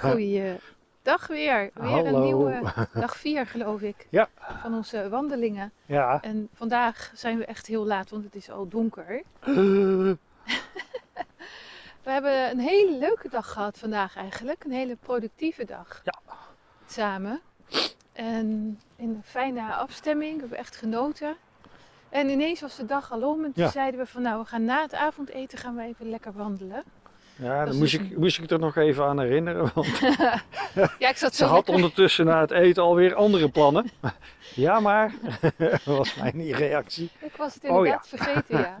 Goeie dag weer. Weer Hallo. een nieuwe dag 4 geloof ik Ja. van onze wandelingen. Ja. En vandaag zijn we echt heel laat, want het is al donker. We hebben een hele leuke dag gehad vandaag eigenlijk. Een hele productieve dag. Ja. Samen. En in een fijne afstemming. We hebben echt genoten. En ineens was de dag al om. En toen Ja. zeiden we van nou, we gaan na het avondeten gaan we even lekker wandelen. Ja, is moest dus ik, moest ik er nog even aan herinneren. Want Ja, ik zat ze zo had lekker- ondertussen na het eten alweer andere plannen. Ja, maar, was mijn reactie. Ik was het Oh, ja. inderdaad vergeten, ja.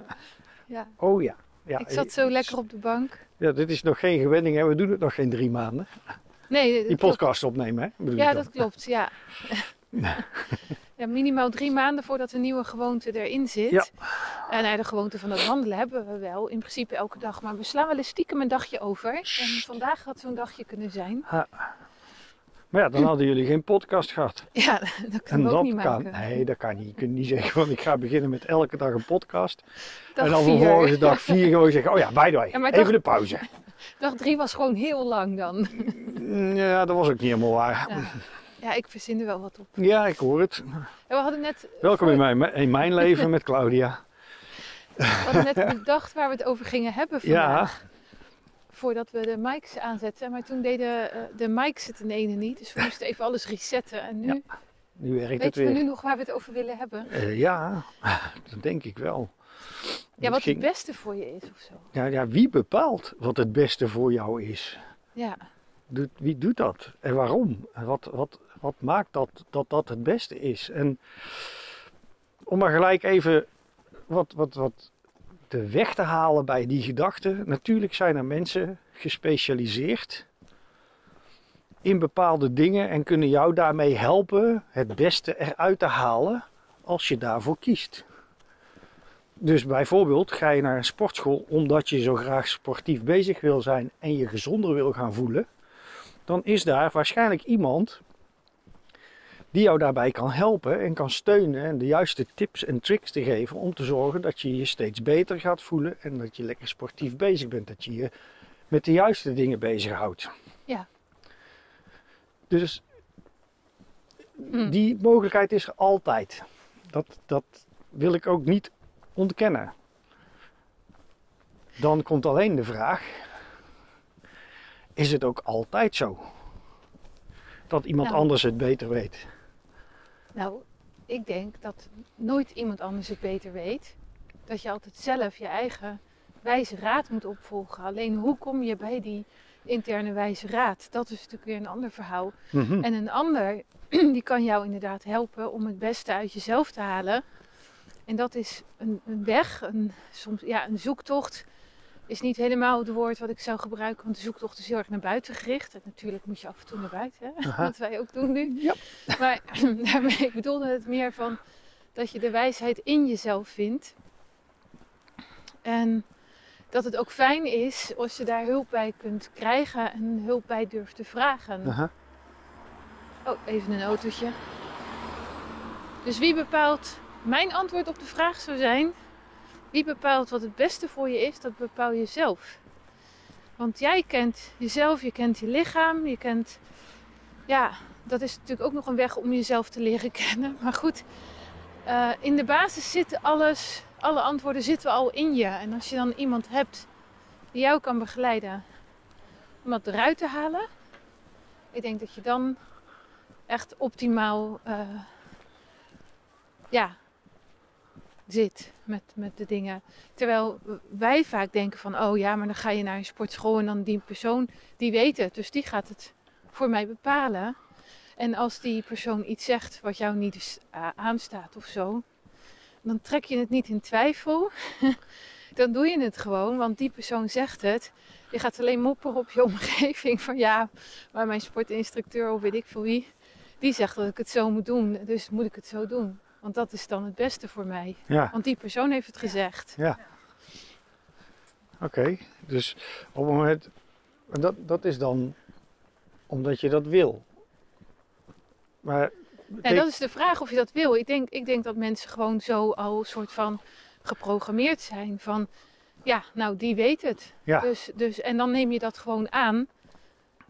ja. Oh ja. ja. Ik zat zo lekker op de bank. Ja, dit is nog geen gewenning, hè? we doen het nog geen drie maanden. Nee, Die klopt. podcast opnemen, hè? bedoel Ja, dan. dat klopt, ja. Ja. Minimaal drie maanden voordat een nieuwe gewoonte erin zit. Ja. En nou, de gewoonte van het wandelen hebben we wel, in principe elke dag. Maar we slaan wel eens stiekem een dagje over. En vandaag had zo'n dagje kunnen zijn. Maar ja, dan hadden jullie geen podcast gehad. Ja, dat En kunnen we ook dat niet kan. maken. Nee, dat kan niet. Je kunt niet zeggen, want ik ga beginnen met elke dag een podcast. Dag en dan vervolgens dag vier gewoon zeggen, oh ja, by the way, Ja, even dag- de pauze. Dag drie was gewoon heel lang dan. Ja, dat was ook niet helemaal waar. Ja, ja ik verzin er wel wat op. Ja, ik hoor het. En we hadden net, Welkom voor- in mijn, in mijn leven met Claudia. we hadden net bedacht waar we het over gingen hebben Ja. vandaag. Voordat we de mics aanzetten. Maar toen deden eh, de mics het in ene niet. Dus we moesten even alles resetten. En nu Ja, Nu werkt het weten we weer. nu nog waar we het over willen hebben. Eh, ja, dat denk ik wel. Ja, wat het beste voor je is of zo. ja, ja, wie bepaalt wat het beste voor jou is? Ja, Doet, wie doet dat en waarom? Wat, wat, wat maakt dat, dat dat het beste is? En om maar gelijk even wat, wat, wat de weg te halen bij die gedachte. Natuurlijk zijn er mensen gespecialiseerd in bepaalde dingen en kunnen jou daarmee helpen het beste eruit te halen als je daarvoor kiest. Dus bijvoorbeeld ga je naar een sportschool omdat je zo graag sportief bezig wil zijn en je gezonder wil gaan voelen dan is daar waarschijnlijk iemand die jou daarbij kan helpen en kan steunen en de juiste tips en tricks te geven om te zorgen dat je je steeds beter gaat voelen en dat je lekker sportief bezig bent, dat je je met de juiste dingen bezighoudt. Ja. Dus Hm. die mogelijkheid is er altijd. Dat, dat wil ik ook niet ontkennen. Dan komt alleen de vraag: is het ook altijd zo? Dat iemand Nou. anders het beter weet. nou, ik denk dat nooit iemand anders het beter weet. Dat je altijd zelf je eigen wijze raad moet opvolgen. Alleen hoe kom je bij die interne wijze raad? Dat is natuurlijk weer een ander verhaal. Mhm. En een ander, die kan jou inderdaad helpen om het beste uit jezelf te halen. En dat is een, een weg, een, soms, ja, een zoektocht. Is niet helemaal het woord wat ik zou gebruiken, want de zoektocht is heel erg naar buiten gericht. En natuurlijk moet je af en toe naar buiten, hè? Wat wij ook doen nu. Ja. Maar daarmee ik bedoelde het meer van dat je de wijsheid in jezelf vindt. En dat het ook fijn is als je daar hulp bij kunt krijgen en hulp bij durft te vragen. Aha. Oh, even een autootje. Dus wie bepaalt, mijn antwoord op de vraag zou zijn, wie bepaalt wat het beste voor je is, dat bepaal je zelf. Want jij kent jezelf, je kent je lichaam, je kent, ja, dat is natuurlijk ook nog een weg om jezelf te leren kennen. Maar goed, eh, in de basis zit alles, alle antwoorden zitten al in je. En als je dan iemand hebt die jou kan begeleiden om dat eruit te halen, ik denk dat je dan echt optimaal eh, ja, zit met, met de dingen. Terwijl wij vaak denken van, oh ja, maar dan ga je naar een sportschool en dan die persoon, die weet het. Dus die gaat het voor mij bepalen. En als die persoon iets zegt wat jou niet aanstaat of zo, dan trek je het niet in twijfel. dan doe je het gewoon, want die persoon zegt het. Je gaat alleen mopperen op je omgeving van ja, maar mijn sportinstructeur of weet ik veel wie, die zegt dat ik het zo moet doen, dus moet ik het zo doen. Want dat is dan het beste voor mij. Ja, Want die persoon heeft het gezegd. oké. Dus op het moment. Dat, dat is dan omdat je dat wil. Maar. En dat is de vraag of je dat wil. Ik denk, ik denk dat mensen gewoon zo al een soort van geprogrammeerd zijn van ja, nou die weet het. Ja. Dus, dus, en dan neem je dat gewoon aan.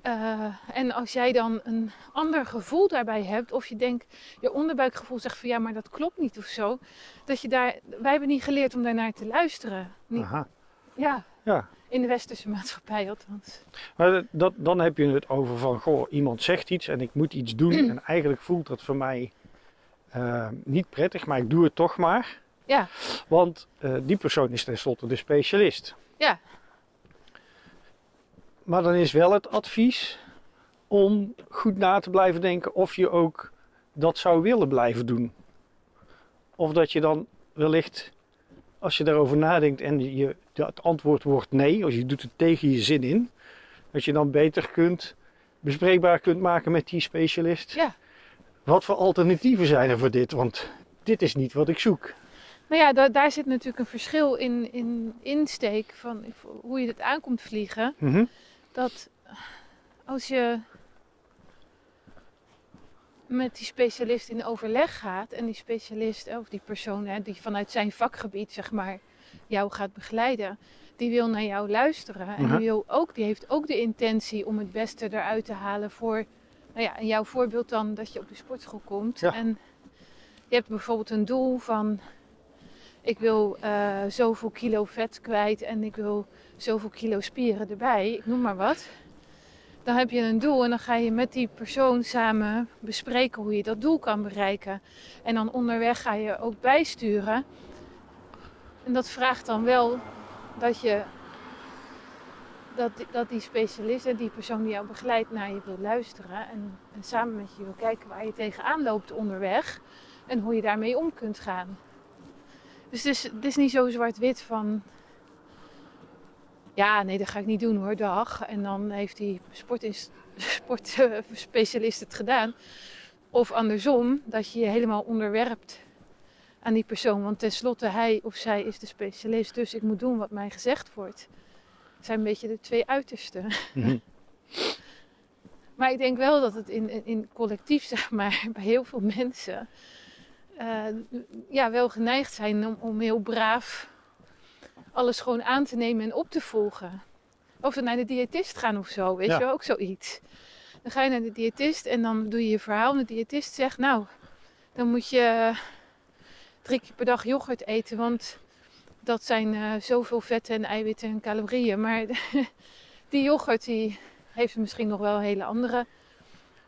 Eh, en als jij dan een ander gevoel daarbij hebt, of je denkt, je onderbuikgevoel zegt van ja, maar dat klopt niet of zo, dat je daar, wij hebben niet geleerd om daarnaar te luisteren. Niet, Aha. ja, Ja. in de westerse maatschappij althans. Maar dat, dan heb je het over van, goh, iemand zegt iets en ik moet iets doen. en eigenlijk voelt dat voor mij eh, niet prettig, maar ik doe het toch maar. Ja. Want eh, die persoon is tenslotte de specialist. Ja. Maar dan is wel het advies om goed na te blijven denken of je ook dat zou willen blijven doen. Of dat je dan wellicht, als je daarover nadenkt en je, het antwoord wordt nee, als je doet het tegen je zin in, dat je dan beter kunt, bespreekbaar kunt maken met die specialist. Ja. Wat voor alternatieven zijn er voor dit? Want dit is niet wat ik zoek. Maar ja, da- daar zit natuurlijk een verschil in, in insteek van hoe je het aankomt vliegen. Mhm. Dat als je met die specialist in overleg gaat en die specialist of die persoon hè, die vanuit zijn vakgebied zeg maar jou gaat begeleiden, die wil naar jou luisteren en Mhm. die, wil ook, die heeft ook de intentie om het beste eruit te halen voor, nou ja, in jouw voorbeeld dan dat je op de sportschool komt Ja. en je hebt bijvoorbeeld een doel van ik wil eh, zoveel kilo vet kwijt en ik wil zoveel kilo spieren erbij, ik noem maar wat. Dan heb je een doel en dan ga je met die persoon samen bespreken hoe je dat doel kan bereiken. En dan onderweg ga je ook bijsturen. En dat vraagt dan wel dat je dat, die- dat die specialist en die persoon die jou begeleidt naar je wil luisteren. En, en samen met je wil kijken waar je tegenaan loopt onderweg. En hoe je daarmee om kunt gaan. Dus het is, het is niet zo zwart-wit van ja, nee, dat ga ik niet doen hoor, dag. En dan heeft die sportspecialist het gedaan. Of andersom, dat je je helemaal onderwerpt aan die persoon. Want tenslotte, hij of zij is de specialist, dus ik moet doen wat mij gezegd wordt. Het zijn een beetje de twee uitersten. Mhm. Maar ik denk wel dat het in, in, in collectief, zeg maar, bij heel veel mensen... eh, ja, wel geneigd zijn om, om heel braaf alles gewoon aan te nemen en op te volgen. Of naar de diëtist gaan of zo, weet Ja. je ook zoiets. Dan ga je naar de diëtist en dan doe je je verhaal. En de diëtist zegt, nou, dan moet je drie keer per dag yoghurt eten, want dat zijn eh, zoveel vetten en eiwitten en calorieën. Maar die yoghurt die heeft misschien nog wel een hele andere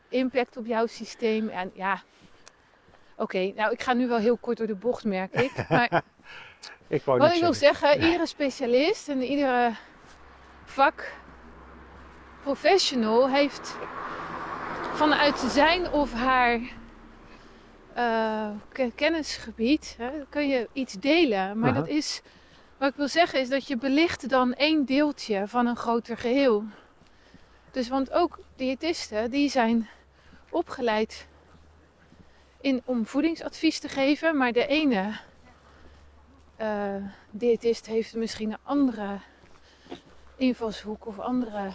impact op jouw systeem. En ja, oké, nou ik ga nu wel heel kort door de bocht, merk ik. Maar Ik wou wat ik wil zeggen. zeggen, iedere specialist en iedere vak professional heeft vanuit zijn of haar eh, ke- kennisgebied hè, kun je iets delen. Maar dat is, wat ik wil zeggen is dat je belicht dan één deeltje van een groter geheel. Dus want ook diëtisten die zijn opgeleid in, om voedingsadvies te geven, maar de ene eh diëtist heeft misschien een andere invalshoek of andere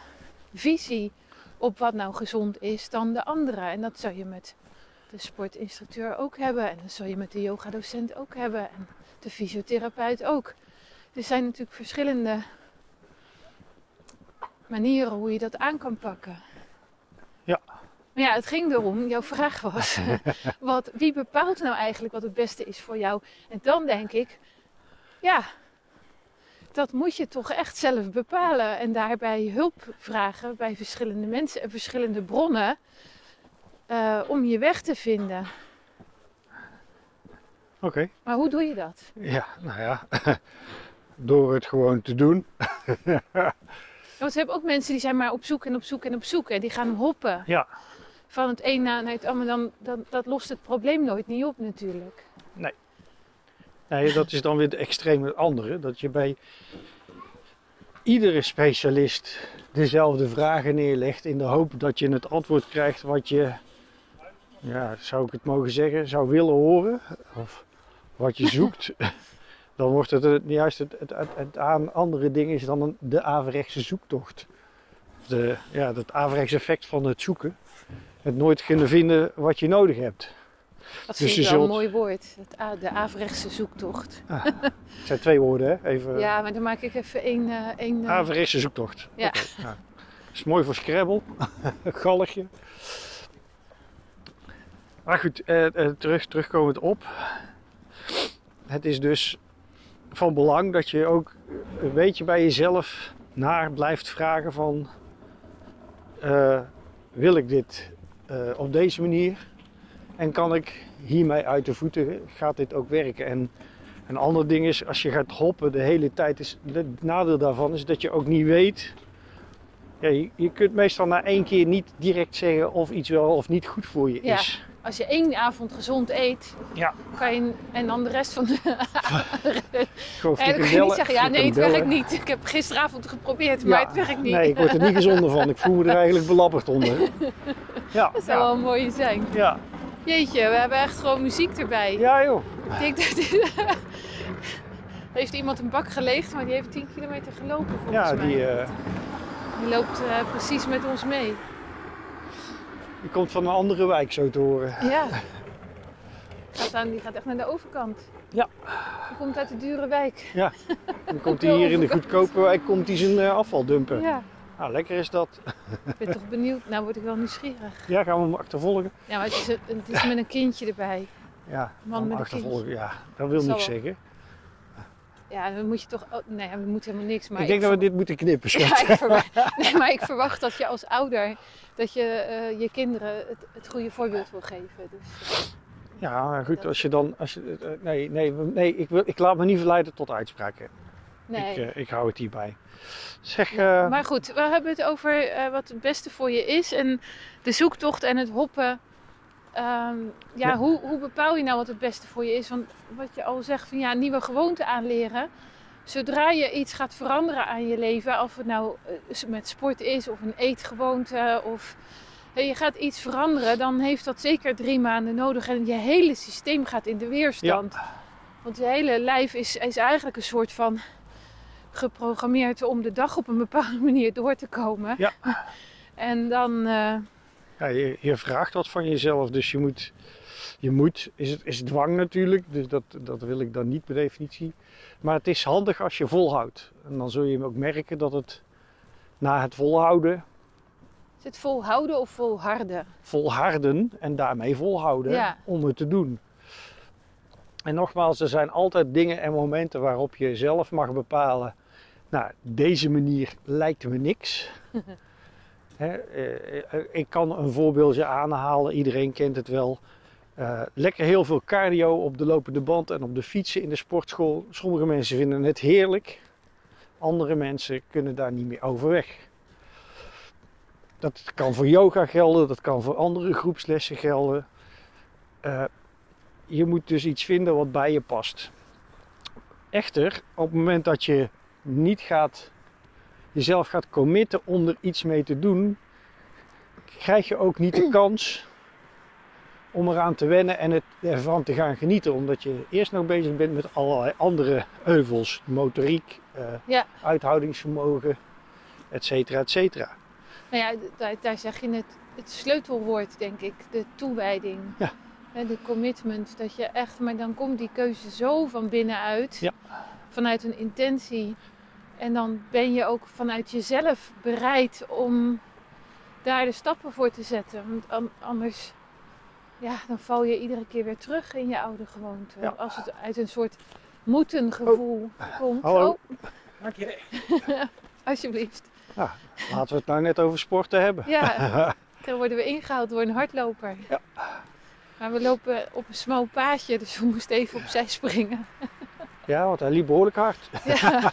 visie op wat nou gezond is dan de andere. En dat zou je met de sportinstructeur ook hebben en dat zou je met de yogadocent ook hebben en de fysiotherapeut ook. Er zijn natuurlijk verschillende manieren hoe je dat aan kan pakken. Ja. Maar ja, het ging erom, jouw vraag was, wat, wie bepaalt nou eigenlijk wat het beste is voor jou? En dan denk ik, ja, dat moet je toch echt zelf bepalen. En daarbij hulp vragen bij verschillende mensen en verschillende bronnen. eh, om je weg te vinden. Oké, Maar hoe doe je dat? ja, nou ja. Door het gewoon te doen. Want we hebben ook mensen die zijn maar op zoek en op zoek en op zoek. En die gaan hoppen Ja, van het een naar het ander. Dan, dan, dat lost het probleem nooit niet op natuurlijk. nee, dat is dan weer de extreme andere. Dat je bij iedere specialist dezelfde vragen neerlegt in de hoop dat je het antwoord krijgt wat je, ja, zou ik het mogen zeggen, zou willen horen. Of wat je zoekt. Dan wordt het juist het, het, het, het aan andere ding is dan een, de averechtse zoektocht. Of de, ja, het averechts effect van het zoeken. Het nooit kunnen vinden wat je nodig hebt. Dat Dus vind ik wel een mooi woord. De averechtse zoektocht. Het zijn twee woorden, hè? Even. Ja, maar dan maak ik even één... eh, één eh, Averechtse zoektocht. Ja. Ja. is mooi voor Scrabble. Galgje. Maar goed, eh, eh, terug, terugkomend op. Het is dus van belang dat je ook een beetje bij jezelf naar blijft vragen van... wil ik dit eh, op deze manier? En kan ik hiermee uit de voeten, gaat dit ook werken? En een ander ding is, als je gaat hoppen de hele tijd, is, het nadeel daarvan is dat je ook niet weet. Ja, je, je kunt meestal na één keer niet direct zeggen of iets wel of niet goed voor je Ja. is. Als je één avond gezond eet, Ja. kan je, en dan de rest van de... Gewoon En dan kan je niet zeggen, ja nee, het werkt niet. Ik heb gisteravond geprobeerd, maar Ja, het werkt niet. Nee, ik word er niet gezonder van. Ik voel me er eigenlijk belabberd onder. Ja, Dat zou ja, wel een mooie zijn. ja. Jeetje, we hebben echt gewoon muziek erbij. ja joh. Ik denk dat dit... heeft iemand een bak geleegd, maar die heeft 10 kilometer gelopen volgens Ja, mij. die, eh, Die loopt eh, precies met ons mee. Die komt van een andere wijk zo te horen. Ja. Gaat aan, die gaat echt naar de overkant. Ja. Die komt uit de dure wijk. Dan komt hij hier in de goedkope wijk komt hij zijn eh, afval dumpen. Ja. Nou, lekker is dat. Ik ben toch benieuwd. Nou word ik wel nieuwsgierig. Ja, gaan we hem achtervolgen? Ja, maar het is, het is met een kindje erbij. Ja, Man met een achtervolgen. Ja, dat wil niks zeggen. Ja, dan moet je toch... oh, nee, we moeten helemaal niks. Maar ik denk dat we dit moeten knippen, schat. Ja, ik verwacht, nee, maar ik verwacht dat je als ouder... dat je eh, je kinderen het, het goede voorbeeld wil geven. Dus, Ja, maar goed, als je dan... Als je, eh, nee, nee, nee ik, wil, ik laat me niet verleiden tot uitspraken. nee. Ik, eh, ik hou het hierbij. Zeg, Ja, eh, maar goed, we hebben het over eh, wat het beste voor je is. En de zoektocht en het hoppen. Ehm, ja, Ja. Hoe, hoe bepaal je nou wat het beste voor je is? Want wat je al zegt, van ja, nieuwe gewoonten aanleren. Zodra je iets gaat veranderen aan je leven, of het nou eh, met sport is of een eetgewoonte of je gaat iets veranderen, dan heeft dat zeker drie maanden nodig en je hele systeem gaat in de weerstand. Want je hele lijf is, is eigenlijk een soort van geprogrammeerd om de dag op een bepaalde manier door te komen. Ja. En dan, eh, ja, je, je vraagt wat van jezelf, dus je moet... Je moet, is, het, is dwang natuurlijk, dus dat, dat wil ik dan niet per definitie. Maar het is handig als je volhoudt. En dan zul je ook merken dat het na het volhouden, is het volhouden of volharden? volharden en daarmee volhouden Ja. om het te doen. En nogmaals, er zijn altijd dingen en momenten waarop je zelf mag bepalen. Nou, deze manier lijkt me niks. Hè, eh, ik kan een voorbeeldje aanhalen, iedereen kent het wel. Eh, lekker heel veel cardio op de lopende band en op de fietsen in de sportschool. Sommige mensen vinden het heerlijk, andere mensen kunnen daar niet meer overweg. Dat kan voor yoga gelden, dat kan voor andere groepslessen gelden. Eh, je moet dus iets vinden wat bij je past. Echter, op het moment dat je niet gaat, jezelf gaat committen om er iets mee te doen, krijg je ook niet de kans om eraan te wennen en het ervan te gaan genieten. Omdat je eerst nog bezig bent met allerlei andere euvels. Motoriek, eh, Ja. uithoudingsvermogen, et cetera, et cetera. Nou ja, daar, daar zeg je het, het sleutelwoord, denk ik. De toewijding. Ja. De commitment. Dat je echt, maar dan komt die keuze zo van binnenuit. Ja. Vanuit een intentie. En dan ben je ook vanuit jezelf bereid om daar de stappen voor te zetten. Want an- anders, ja, dan val je iedere keer weer terug in je oude gewoonte. Ja. Als het uit een soort moeten gevoel komt. Hallo. Oh, alsjeblieft. Laten we het nou net over sporten hebben. Ja, dan worden we ingehaald door een hardloper. Ja. Maar we lopen op een smal paadje, dus we moesten even opzij springen. Ja, want hij liep behoorlijk hard. Ja.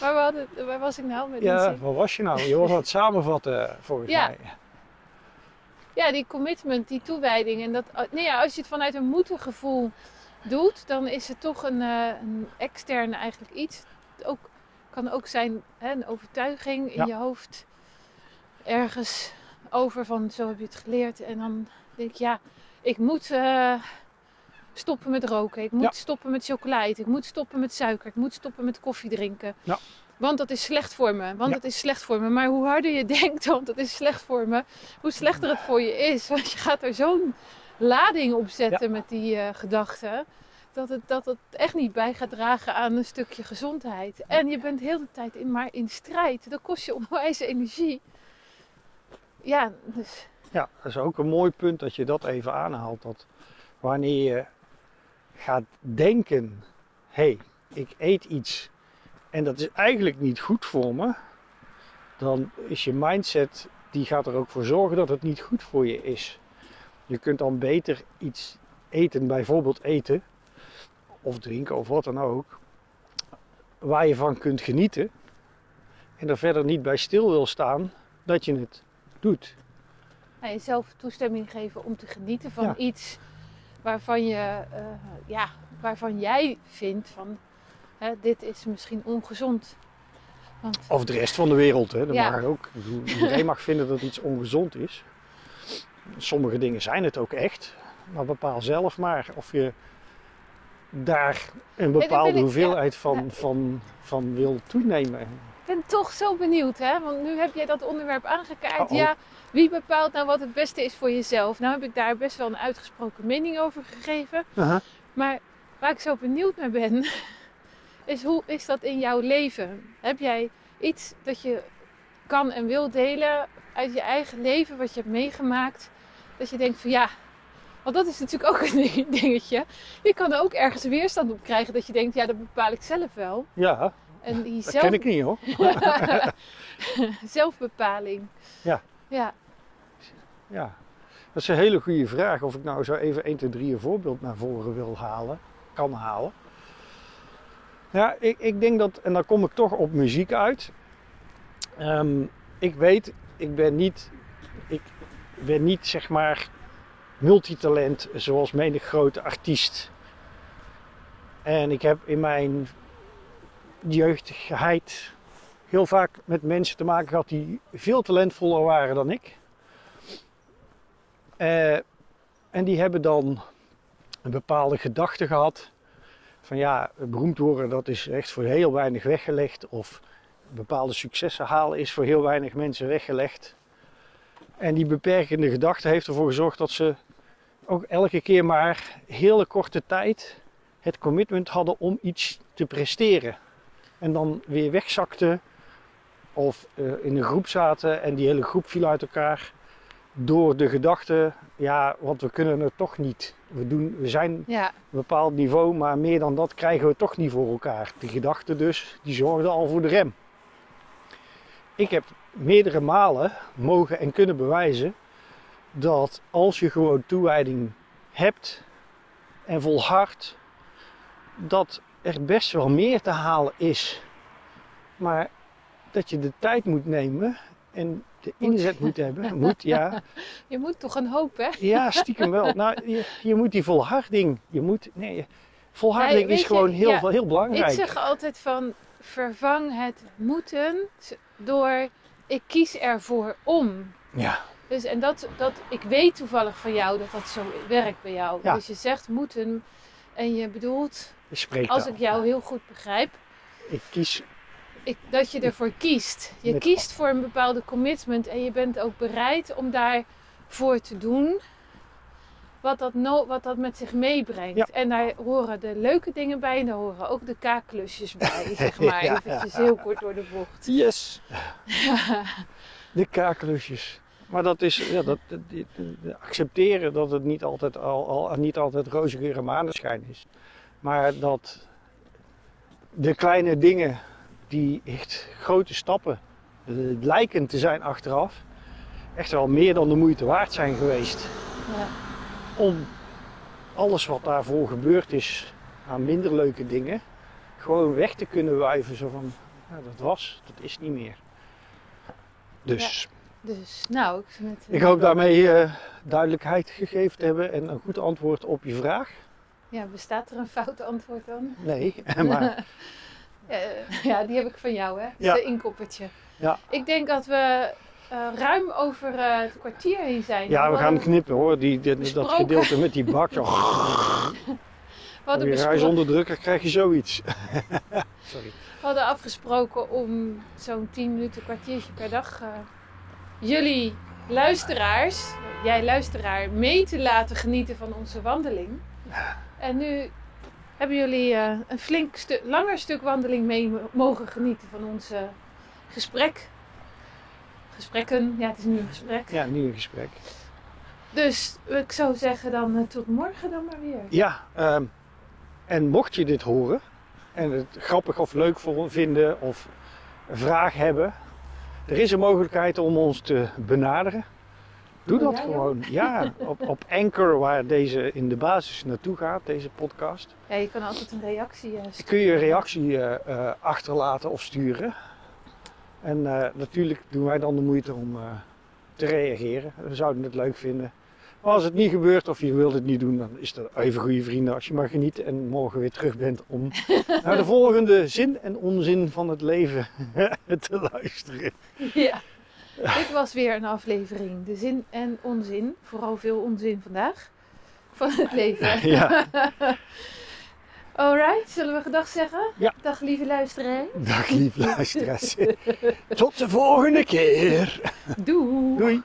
hadden, waar was ik nou met Ja, waar was je nou? Je was aan het samenvatten eh, volgens Ja. mij. Ja, die commitment, die toewijding. En dat, nee, ja, als je het vanuit een moeten gevoel doet, dan is het toch een, een extern eigenlijk iets. Het ook, kan ook zijn hè, een overtuiging in Ja. je hoofd. Ergens over van zo heb je het geleerd. En dan denk ik, ja, ik moet eh, stoppen met roken. Ik moet Ja. stoppen met chocola eten. Ik moet stoppen met suiker. Ik moet stoppen met koffie drinken. Ja. Want dat is slecht voor me. Want Ja. het is slecht voor me. Maar hoe harder je denkt, want het is slecht voor me, hoe slechter het voor je is. Want je gaat er zo'n lading op zetten met die eh, gedachten. Dat het, dat het echt niet bij gaat dragen aan een stukje gezondheid. En je bent heel de tijd in, maar in strijd. Dat kost je onwijs energie. Ja, dus Ja, dat is ook een mooi punt dat je dat even aanhaalt. Dat wanneer je gaat denken, hé, hey, ik eet iets en dat is eigenlijk niet goed voor me, dan is je mindset, die gaat er ook voor zorgen dat het niet goed voor je is. Je kunt dan beter iets eten, bijvoorbeeld eten, of drinken of wat dan ook, waar je van kunt genieten en er verder niet bij stil wil staan dat je het doet. nou, jezelf toestemming geven om te genieten van Ja. iets waarvan, je, eh, ja, waarvan jij vindt van hè, dit is misschien ongezond. Want Of de rest van de wereld, hè. Ja. mag ook. Iedereen mag vinden dat iets ongezond is. Sommige dingen zijn het ook echt. Maar bepaal zelf maar of je daar een bepaalde ik- hoeveelheid van, van, van wil toenemen. Ik ben toch zo benieuwd, hè? Want nu heb jij dat onderwerp aangekaart. Uh-oh. Ja, wie bepaalt nou wat het beste is voor jezelf? Nou heb ik daar best wel een uitgesproken mening over gegeven. Maar waar ik zo benieuwd naar ben, is hoe is dat in jouw leven? Heb jij iets dat je kan en wil delen uit je eigen leven, wat je hebt meegemaakt? Dat je denkt van ja, want dat is natuurlijk ook een ding- dingetje. Je kan er ook ergens weerstand op krijgen dat je denkt, ja, dat bepaal ik zelf wel. Ja, En die dat zelf, ken ik niet hoor. zelfbepaling. Ja. Ja, Ja, dat is een hele goede vraag. Of ik nou zo even 1, 2, 3 een voorbeeld naar voren wil halen, kan halen. Ja, ik, ik denk dat, en dan kom ik toch op muziek uit. Ehm, ik weet, ik ben niet, ik ben niet zeg maar multitalent zoals menig grote artiest. En ik heb in mijn jeugdigheid heel vaak met mensen te maken gehad die veel talentvoller waren dan ik. Eh, en die hebben dan een bepaalde gedachte gehad. Van ja, beroemd worden dat is echt voor heel weinig weggelegd. Of bepaalde successen halen is voor heel weinig mensen weggelegd. En die beperkende gedachte heeft ervoor gezorgd dat ze ook elke keer maar hele korte tijd het commitment hadden om iets te presteren. En dan weer wegzakten of eh, in een groep zaten en die hele groep viel uit elkaar door de gedachte, ja, want we kunnen het toch niet. We, doen, we zijn ja, een bepaald niveau, maar meer dan dat krijgen we toch niet voor elkaar. Die gedachte dus, die zorgde al voor de rem. Ik heb meerdere malen mogen en kunnen bewijzen dat als je gewoon toewijding hebt en volhardt, dat er best wel meer te halen is. Maar dat je de tijd moet nemen en de inzet moet hebben. Moet, ja. je moet toch een hoop, hè? Ja, stiekem wel. Nou, je, je moet die volharding. Je moet, nee, volharding Nee, is je, gewoon heel, ja, heel belangrijk. Ik zeg altijd van vervang het moeten door ik kies ervoor om. Ja, Dus en dat, dat ik weet toevallig van jou dat dat zo werkt bij jou. Ja. Dus je zegt moeten en je bedoelt, als al. ik jou heel goed begrijp, Ik kies, ik, dat je ervoor kiest. Je Met- kiest voor een bepaalde commitment en je bent ook bereid om daarvoor te doen wat dat, no, wat dat met zich meebrengt. Ja. En daar horen de leuke dingen bij en daar horen ook de kaakklusjes bij, zeg maar. Ja. Eventjes heel kort door de bocht. yes, de kakelusjes. Maar dat is, ja, dat, accepteren dat het niet altijd, al, al, niet altijd roze geur en maneschijn is. Maar dat de kleine dingen die echt grote stappen lijken te zijn achteraf, echt wel meer dan de moeite waard zijn geweest. Ja. om alles wat daarvoor gebeurd is aan minder leuke dingen, gewoon weg te kunnen wuiven. Zo van, ja, dat was, dat is niet meer. Dus Dus, nou, ik vind het... ik hoop daarmee eh, duidelijkheid gegeven te hebben en een goed antwoord op je vraag. Ja, bestaat er een fout antwoord dan? Nee, maar Eh, ja, die heb ik van jou, hè? Ja. Het inkoppertje. Ja. Ik denk dat we eh, ruim over eh, het kwartier heen zijn. ja, we gaan knippen hoor. Die, die- dat gedeelte met die bak. Zo. je bespro- ruis onderdrukken krijg je zoiets. Sorry. we hadden afgesproken om zo'n 10 minuten, kwartiertje per dag jullie luisteraars, jij luisteraar, mee te laten genieten van onze wandeling. En nu hebben jullie eh, een flink stuk, langer stuk wandeling mee mo- mogen genieten van ons gesprek. Gesprekken, ja, het is nu een gesprek. Ja, nu een gesprek. Dus ik zou zeggen dan eh, tot morgen dan maar weer. Ja, ehm, en mocht je dit horen en het grappig of leuk vinden of een vraag hebben, er is een mogelijkheid om ons te benaderen. Doe dat gewoon. Ja, op, op Anchor, waar deze in de basis naartoe gaat, deze podcast. Ja, je kan altijd een reactie eh, sturen. Kun je een reactie eh, eh, achterlaten of sturen. En natuurlijk doen wij dan de moeite om te reageren. We zouden het leuk vinden. Maar als het niet gebeurt of je wilt het niet doen, dan is dat even goede vrienden als je maar geniet en morgen weer terug bent om naar de volgende zin en onzin van het leven te luisteren. Ja. Dit was weer een aflevering. De zin en onzin. Vooral veel onzin vandaag. Van het leven. Ja, Alright, zullen we gedag zeggen? Ja. Dag lieve luisteraar. dag lief luisteraars. Tot de volgende keer. Doei. Doei.